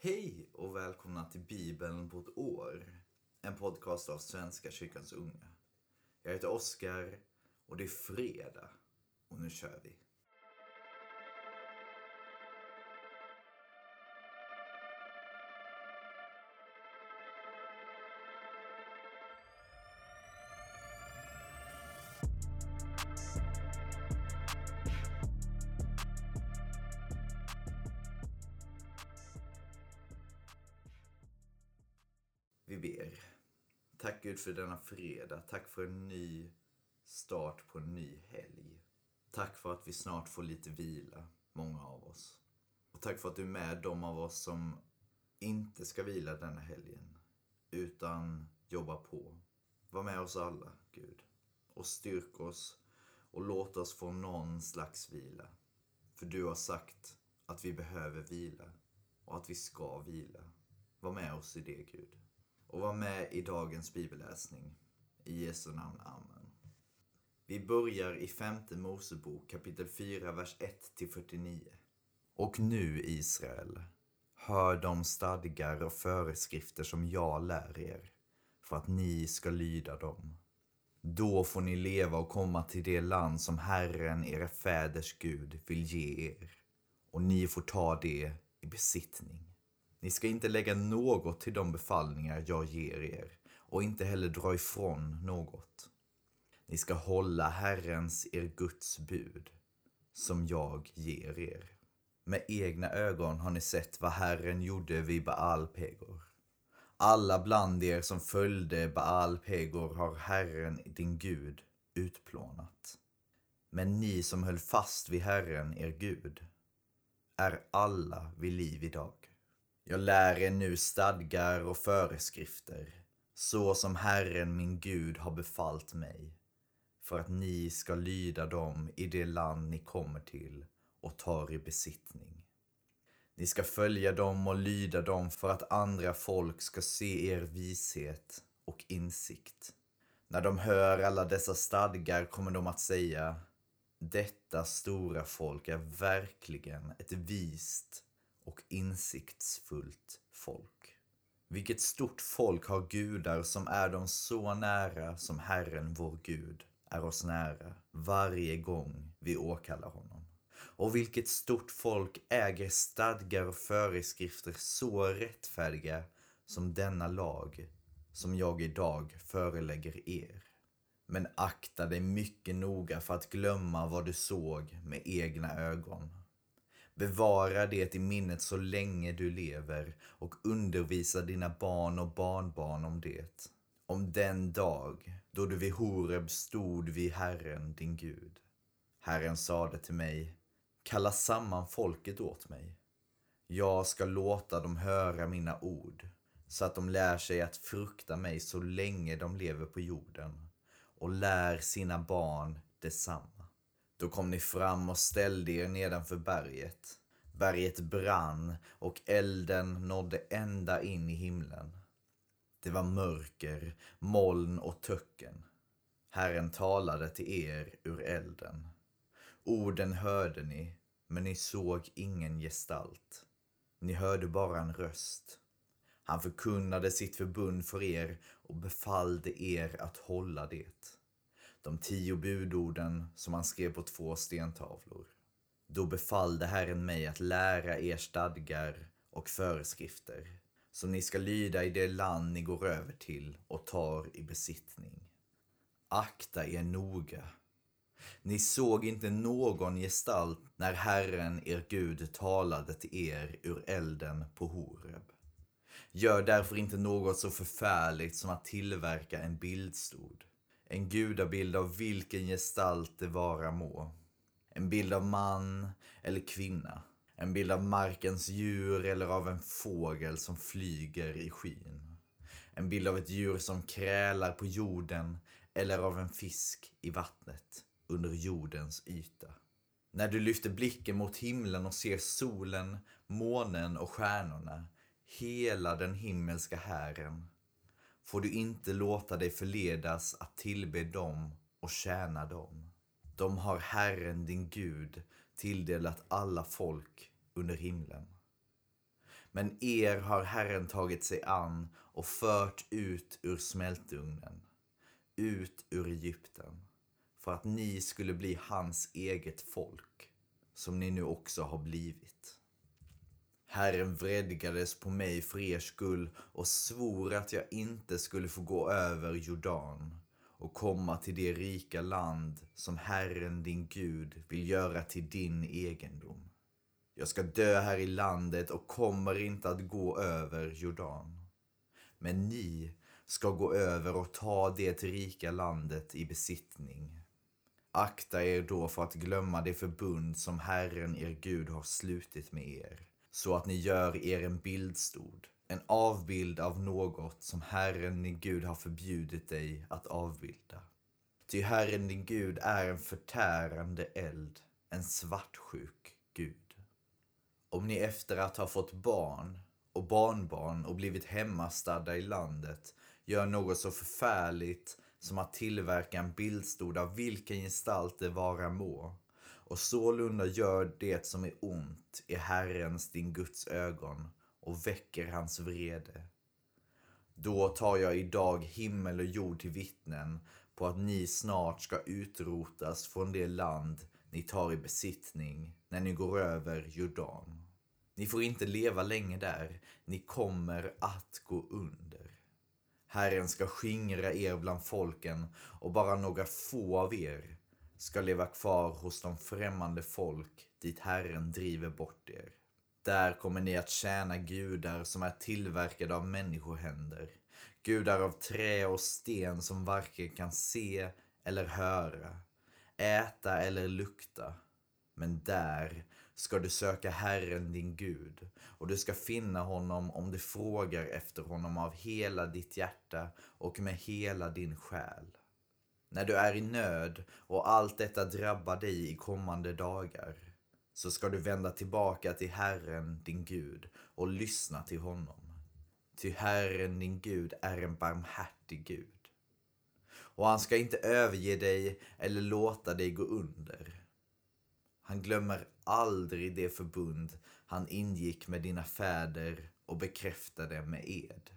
Hej och välkomna till Bibeln på ett år. En podcast av Svenska kyrkans unga. Jag heter Oskar och det är fredag. Och nu kör vi. Gud för denna fredag. Tack för en ny start på en ny helg. Tack för att vi snart får lite vila, många av oss. Och tack för att du är med de av oss som inte ska vila denna helgen, utan jobba på. Var med oss alla, Gud. Och styrk oss och låt oss få någon slags vila. För du har sagt att vi behöver vila och att vi ska vila. Var med oss i det, Gud och var med i dagens bibelläsning. I Jesu namn, Amen. Vi börjar i femte Mosebok kapitel 4, vers 1-49. Och nu, Israel, hör de stadgar och föreskrifter som jag lär er, för att ni ska lyda dem. Då får ni leva och komma till det land som Herren, era fäders Gud, vill ge er, och ni får ta det i besittning. Ni ska inte lägga något till de befallningar jag ger er och inte heller dra ifrån något. Ni ska hålla Herrens, er Guds bud, som jag ger er. Med egna ögon har ni sett vad Herren gjorde vid Baal Pegor. Alla bland er som följde Baal Pegor har Herren, din Gud, utplånat. Men ni som höll fast vid Herren, er Gud, är alla vid liv idag. Jag lär er nu stadgar och föreskrifter, så som Herren min Gud har befallt mig, för att ni ska lyda dem i det land ni kommer till och tar i besittning. Ni ska följa dem och lyda dem för att andra folk ska se er vishet och insikt. När de hör alla dessa stadgar kommer de att säga detta stora folk är verkligen ett vist och insiktsfullt folk. Vilket stort folk har gudar som är dem så nära som Herren vår Gud är oss nära varje gång vi åkallar honom. Och vilket stort folk äger stadgar och föreskrifter så rättfärdiga som denna lag som jag idag förelägger er. Men akta dig mycket noga för att glömma vad du såg med egna ögon Bevara det i minnet så länge du lever och undervisa dina barn och barnbarn om det. Om den dag då du vid Horeb stod vid Herren, din Gud. Herren sade till mig, kalla samman folket åt mig. Jag ska låta dem höra mina ord, så att de lär sig att frukta mig så länge de lever på jorden och lär sina barn detsamma. Då kom ni fram och ställde er nedanför berget. Berget brann och elden nådde ända in i himlen. Det var mörker, moln och töcken. Herren talade till er ur elden. Orden hörde ni, men ni såg ingen gestalt. Ni hörde bara en röst. Han förkunnade sitt förbund för er och befallde er att hålla det de tio budorden som han skrev på två stentavlor. Då befallde Herren mig att lära er stadgar och föreskrifter som ni ska lyda i det land ni går över till och tar i besittning. Akta er noga. Ni såg inte någon gestalt när Herren, er Gud, talade till er ur elden på Horeb. Gör därför inte något så förfärligt som att tillverka en bildstod en gudabild av vilken gestalt det vara må. En bild av man eller kvinna. En bild av markens djur eller av en fågel som flyger i skyn. En bild av ett djur som krälar på jorden eller av en fisk i vattnet under jordens yta. När du lyfter blicken mot himlen och ser solen, månen och stjärnorna, hela den himmelska hären, får du inte låta dig förledas att tillbe dem och tjäna dem. De har Herren din Gud tilldelat alla folk under himlen. Men er har Herren tagit sig an och fört ut ur smältugnen, ut ur Egypten, för att ni skulle bli hans eget folk, som ni nu också har blivit. Herren vredgades på mig för er skull och svor att jag inte skulle få gå över Jordan och komma till det rika land som Herren din Gud vill göra till din egendom. Jag ska dö här i landet och kommer inte att gå över Jordan. Men ni ska gå över och ta det rika landet i besittning. Akta er då för att glömma det förbund som Herren er Gud har slutit med er, så att ni gör er en bildstod, en avbild av något som Herren din Gud har förbjudit dig att avbilda. Ty Herren din Gud är en förtärande eld, en svartsjuk Gud. Om ni efter att ha fått barn och barnbarn och blivit hemmastadda i landet gör något så förfärligt som att tillverka en bildstod av vilken gestalt det vara må och sålunda gör det som är ont i Herrens, din Guds ögon och väcker hans vrede. Då tar jag idag himmel och jord till vittnen på att ni snart ska utrotas från det land ni tar i besittning när ni går över Jordan. Ni får inte leva länge där, ni kommer att gå under. Herren ska skingra er bland folken och bara några få av er ska leva kvar hos de främmande folk dit Herren driver bort er. Där kommer ni att tjäna gudar som är tillverkade av människohänder. Gudar av trä och sten som varken kan se eller höra, äta eller lukta. Men där ska du söka Herren din Gud och du ska finna honom om du frågar efter honom av hela ditt hjärta och med hela din själ. När du är i nöd och allt detta drabbar dig i kommande dagar så ska du vända tillbaka till Herren din Gud och lyssna till honom. Ty Herren din Gud är en barmhärtig Gud. Och han ska inte överge dig eller låta dig gå under. Han glömmer aldrig det förbund han ingick med dina fäder och bekräftade med ed.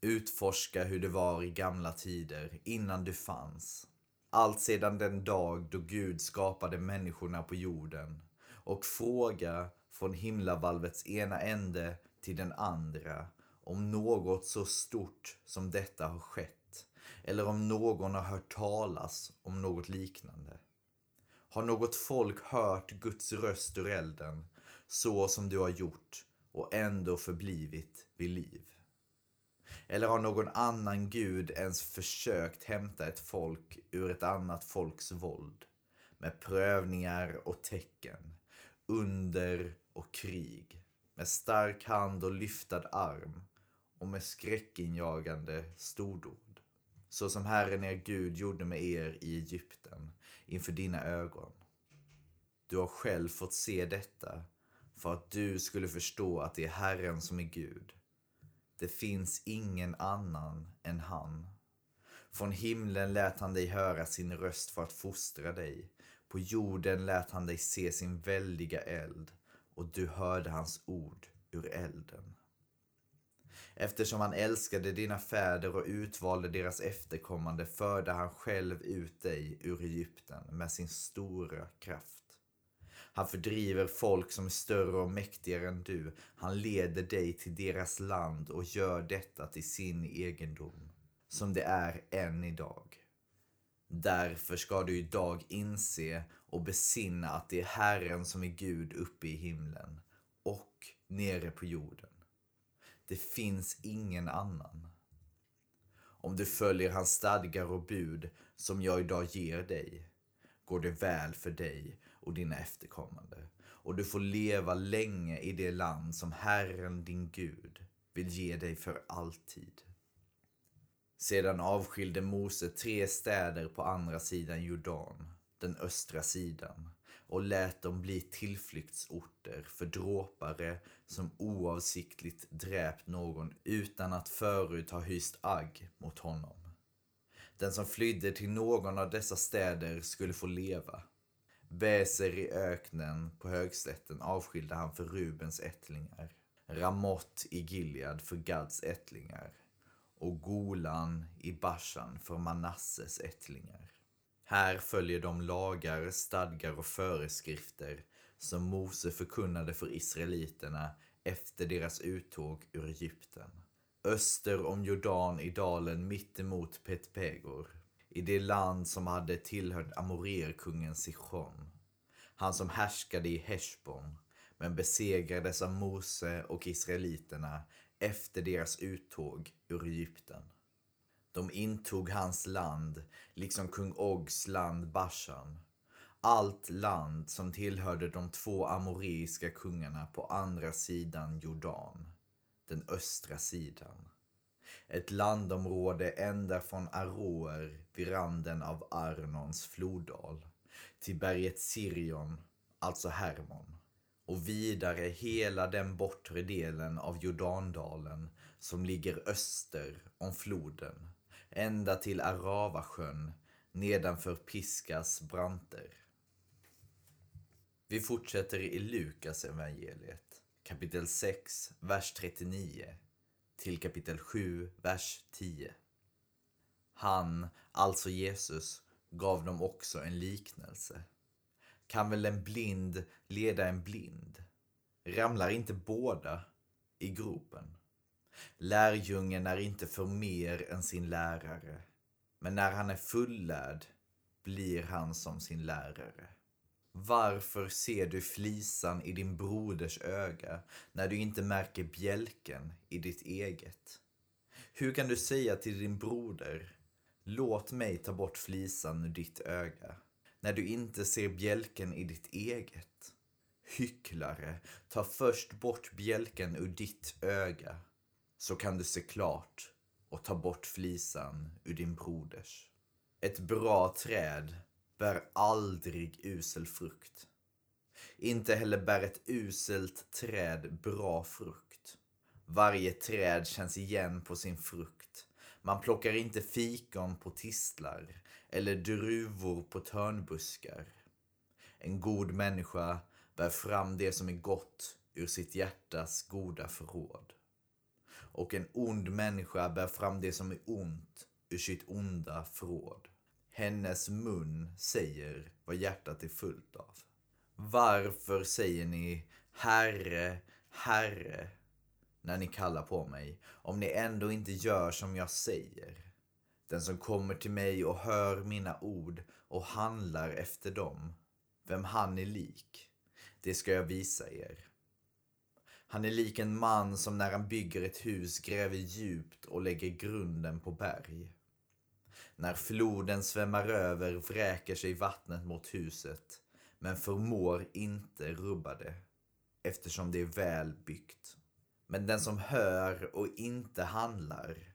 Utforska hur det var i gamla tider, innan du fanns. Allt sedan den dag då Gud skapade människorna på jorden. Och fråga från himlavalvets ena ände till den andra om något så stort som detta har skett. Eller om någon har hört talas om något liknande. Har något folk hört Guds röst ur elden, så som du har gjort och ändå förblivit vid liv? Eller har någon annan gud ens försökt hämta ett folk ur ett annat folks våld? Med prövningar och tecken, under och krig, med stark hand och lyftad arm och med skräckinjagande stordåd. Så som Herren er Gud gjorde med er i Egypten inför dina ögon. Du har själv fått se detta för att du skulle förstå att det är Herren som är Gud. Det finns ingen annan än han. Från himlen lät han dig höra sin röst för att fostra dig. På jorden lät han dig se sin väldiga eld och du hörde hans ord ur elden. Eftersom han älskade dina fäder och utvalde deras efterkommande förde han själv ut dig ur Egypten med sin stora kraft. Han fördriver folk som är större och mäktigare än du. Han leder dig till deras land och gör detta till sin egendom, som det är än idag. Därför ska du idag inse och besinna att det är Herren som är Gud uppe i himlen och nere på jorden. Det finns ingen annan. Om du följer hans stadgar och bud som jag idag ger dig, går det väl för dig och dina efterkommande. Och du får leva länge i det land som Herren din Gud vill ge dig för alltid. Sedan avskilde Mose tre städer på andra sidan Jordan, den östra sidan, och lät dem bli tillflyktsorter för dråpare som oavsiktligt dräpt någon utan att förut ha hyst agg mot honom. Den som flydde till någon av dessa städer skulle få leva. Väser i öknen på högslätten avskilde han för Rubens ättlingar. Ramot i Gilead för Gads ättlingar och Golan i Bashan för Manasses ättlingar. Här följer de lagar, stadgar och föreskrifter som Mose förkunnade för israeliterna efter deras uttåg ur Egypten. Öster om Jordan i dalen mittemot Petpegor, i det land som hade tillhört Amorerkungen Sichon, han som härskade i Heshbon, men besegrades av Mose och israeliterna efter deras uttåg ur Egypten. De intog hans land, liksom kung Ogs land Bashan, allt land som tillhörde de två amoreiska kungarna på andra sidan Jordan, den östra sidan. Ett landområde ända från Aroer vid randen av Arnons floddal till berget Sirion, alltså Hermon och vidare hela den bortre delen av Jordandalen som ligger öster om floden, ända till Aravasjön nedanför Piskas branter. Vi fortsätter i Lukas evangeliet, kapitel 6, vers 39 till kapitel 7, vers 10. Han, alltså Jesus, gav dem också en liknelse. Kan väl en blind leda en blind? Ramlar inte båda i gropen? Lärjungen är inte för mer än sin lärare, men när han är fullärd blir han som sin lärare. Varför ser du flisan i din broders öga när du inte märker bjälken i ditt eget? Hur kan du säga till din broder, låt mig ta bort flisan ur ditt öga, när du inte ser bjälken i ditt eget? Hycklare, ta först bort bjälken ur ditt öga, så kan du se klart och ta bort flisan ur din broders. Ett bra träd bär aldrig usel frukt. Inte heller bär ett uselt träd bra frukt. Varje träd känns igen på sin frukt. Man plockar inte fikon på tistlar eller druvor på törnbuskar. En god människa bär fram det som är gott ur sitt hjärtas goda förråd. Och en ond människa bär fram det som är ont ur sitt onda förråd. Hennes mun säger vad hjärtat är fullt av. Varför säger ni Herre, Herre när ni kallar på mig, om ni ändå inte gör som jag säger? Den som kommer till mig och hör mina ord och handlar efter dem, vem han är lik, det ska jag visa er. Han är lik en man som när han bygger ett hus gräver djupt och lägger grunden på berg. När floden svämmar över vräker sig vattnet mot huset men förmår inte rubba det eftersom det är väl byggt. Men den som hör och inte handlar,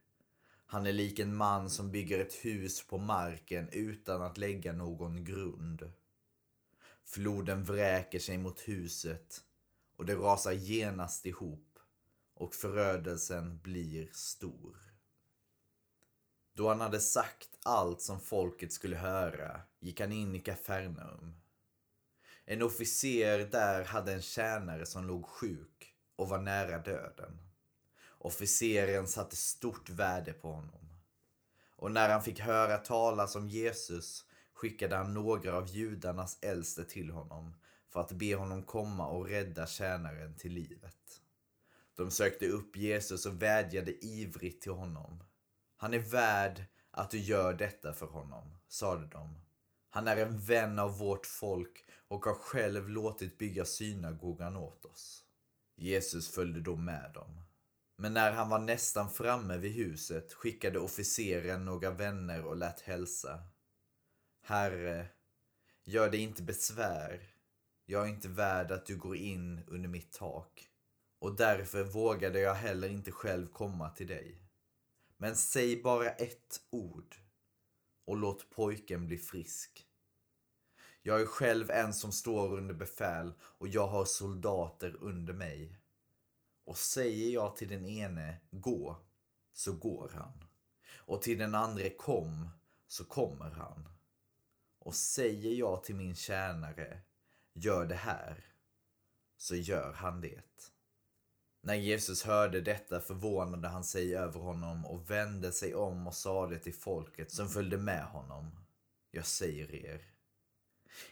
han är lik en man som bygger ett hus på marken utan att lägga någon grund. Floden vräker sig mot huset och det rasar genast ihop och förödelsen blir stor. Då han hade sagt allt som folket skulle höra gick han in i Kafarnaum. En officer där hade en tjänare som låg sjuk och var nära döden. Officeren satte stort värde på honom. Och när han fick höra talas om Jesus skickade han några av judarnas äldste till honom för att be honom komma och rädda tjänaren till livet. De sökte upp Jesus och vädjade ivrigt till honom. Han är värd att du gör detta för honom, sade de. Han är en vän av vårt folk och har själv låtit bygga synagogan åt oss. Jesus följde då med dem. Men när han var nästan framme vid huset skickade officeren några vänner och lät hälsa. Herre, gör dig inte besvär. Jag är inte värd att du går in under mitt tak och därför vågade jag heller inte själv komma till dig. Men säg bara ett ord och låt pojken bli frisk. Jag är själv en som står under befäl och jag har soldater under mig. Och säger jag till den ene gå, så går han. Och till den andra kom, så kommer han. Och säger jag till min tjänare gör det här, så gör han det. När Jesus hörde detta förvånade han sig över honom och vände sig om och sade till folket som följde med honom. Jag säger er,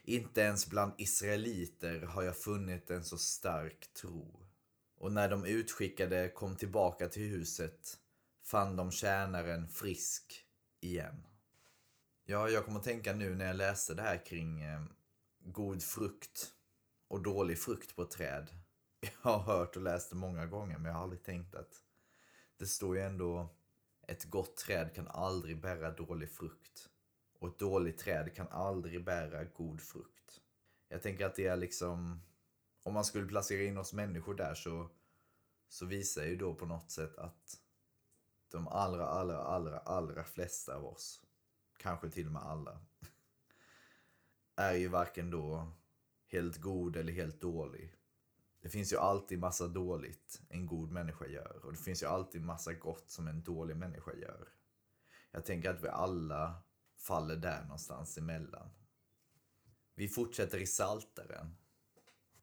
inte ens bland israeliter har jag funnit en så stark tro. Och när de utskickade kom tillbaka till huset fann de tjänaren frisk igen. Ja, jag kommer att tänka nu när jag läste det här kring eh, god frukt och dålig frukt på träd. Jag har hört och läst det många gånger men jag har aldrig tänkt att det står ju ändå ett gott träd kan aldrig bära dålig frukt. Och ett dåligt träd kan aldrig bära god frukt. Jag tänker att det är liksom, om man skulle placera in oss människor där så, så visar ju då på något sätt att de allra, allra, allra, allra flesta av oss, kanske till och med alla, är ju varken då helt god eller helt dålig. Det finns ju alltid massa dåligt en god människa gör och det finns ju alltid massa gott som en dålig människa gör. Jag tänker att vi alla faller där någonstans emellan. Vi fortsätter i Salteren.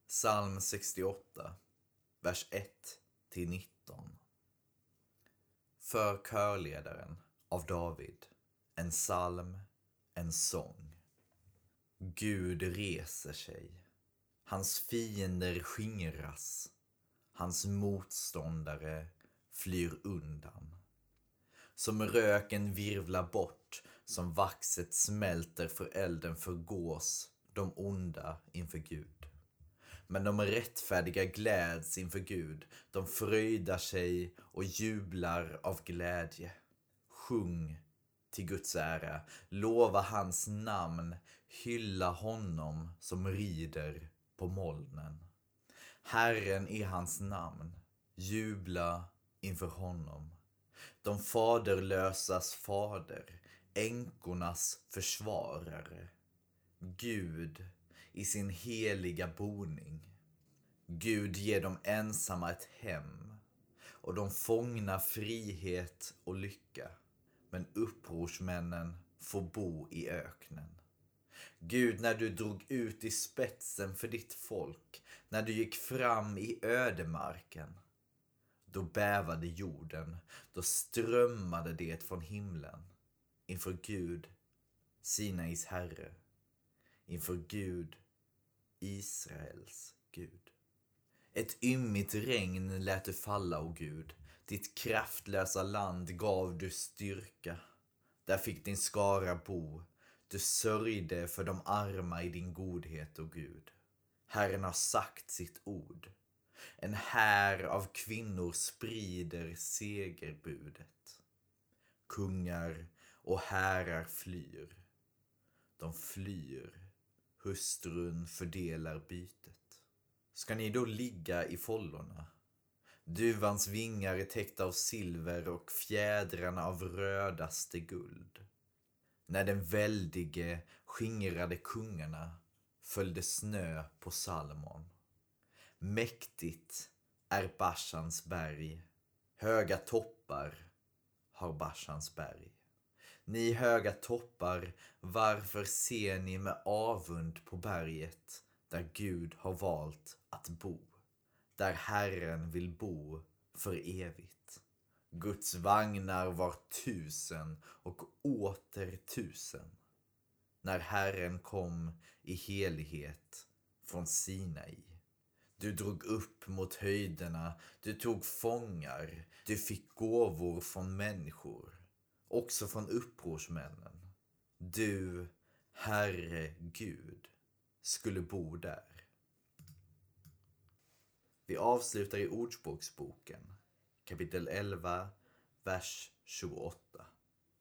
Psalm 68, vers 1 till 19. För körledaren av David, en psalm, en sång. Gud reser sig. Hans fiender skingras. Hans motståndare flyr undan. Som röken virvlar bort, som vaxet smälter för elden förgås de onda inför Gud. Men de rättfärdiga gläds inför Gud, de fröjdar sig och jublar av glädje. Sjung till Guds ära, lova hans namn, hylla honom som rider på molnen. Herren är hans namn, jubla inför honom. De faderlösas fader, änkornas försvarare. Gud i sin heliga boning. Gud ger dem ensamma ett hem och de fångna frihet och lycka. Men upprorsmännen får bo i öknen. Gud, när du drog ut i spetsen för ditt folk, när du gick fram i ödemarken, då bävade jorden, då strömmade det från himlen inför Gud, Sinais Herre, inför Gud, Israels Gud. Ett ymmigt regn lät du falla, o Gud. Ditt kraftlösa land gav du styrka. Där fick din skara bo. Du sörjde för de arma i din godhet, och Gud. Herren har sagt sitt ord. En här av kvinnor sprider segerbudet. Kungar och härar flyr. De flyr. Hustrun fördelar bytet. Ska ni då ligga i follorna? Duvans vingar är täckta av silver och fjädrarna av rödaste guld. När den väldige skingrade kungarna följde snö på Salomon. Mäktigt är Bashans berg, höga toppar har Bashans berg. Ni höga toppar, varför ser ni med avund på berget där Gud har valt att bo? Där Herren vill bo för evigt. Guds vagnar var tusen och åter tusen. När Herren kom i helighet från Sinai. Du drog upp mot höjderna, du tog fångar, du fick gåvor från människor också från upprorsmännen. Du, Herre Gud, skulle bo där. Vi avslutar i Ordspråksboken, kapitel 11, vers 28.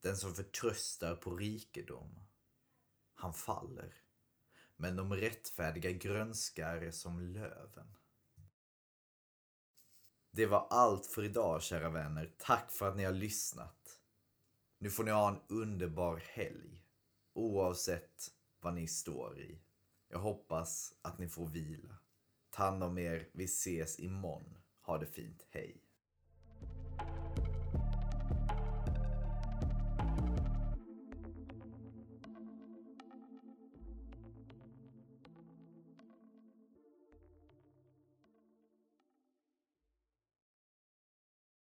Den som förtröstar på rikedom, han faller. Men de rättfärdiga grönskar som löven. Det var allt för idag, kära vänner. Tack för att ni har lyssnat. Nu får ni ha en underbar helg. Oavsett vad ni står i. Jag hoppas att ni får vila. Ta hand om er. Vi ses imorgon. Ha det fint. Hej.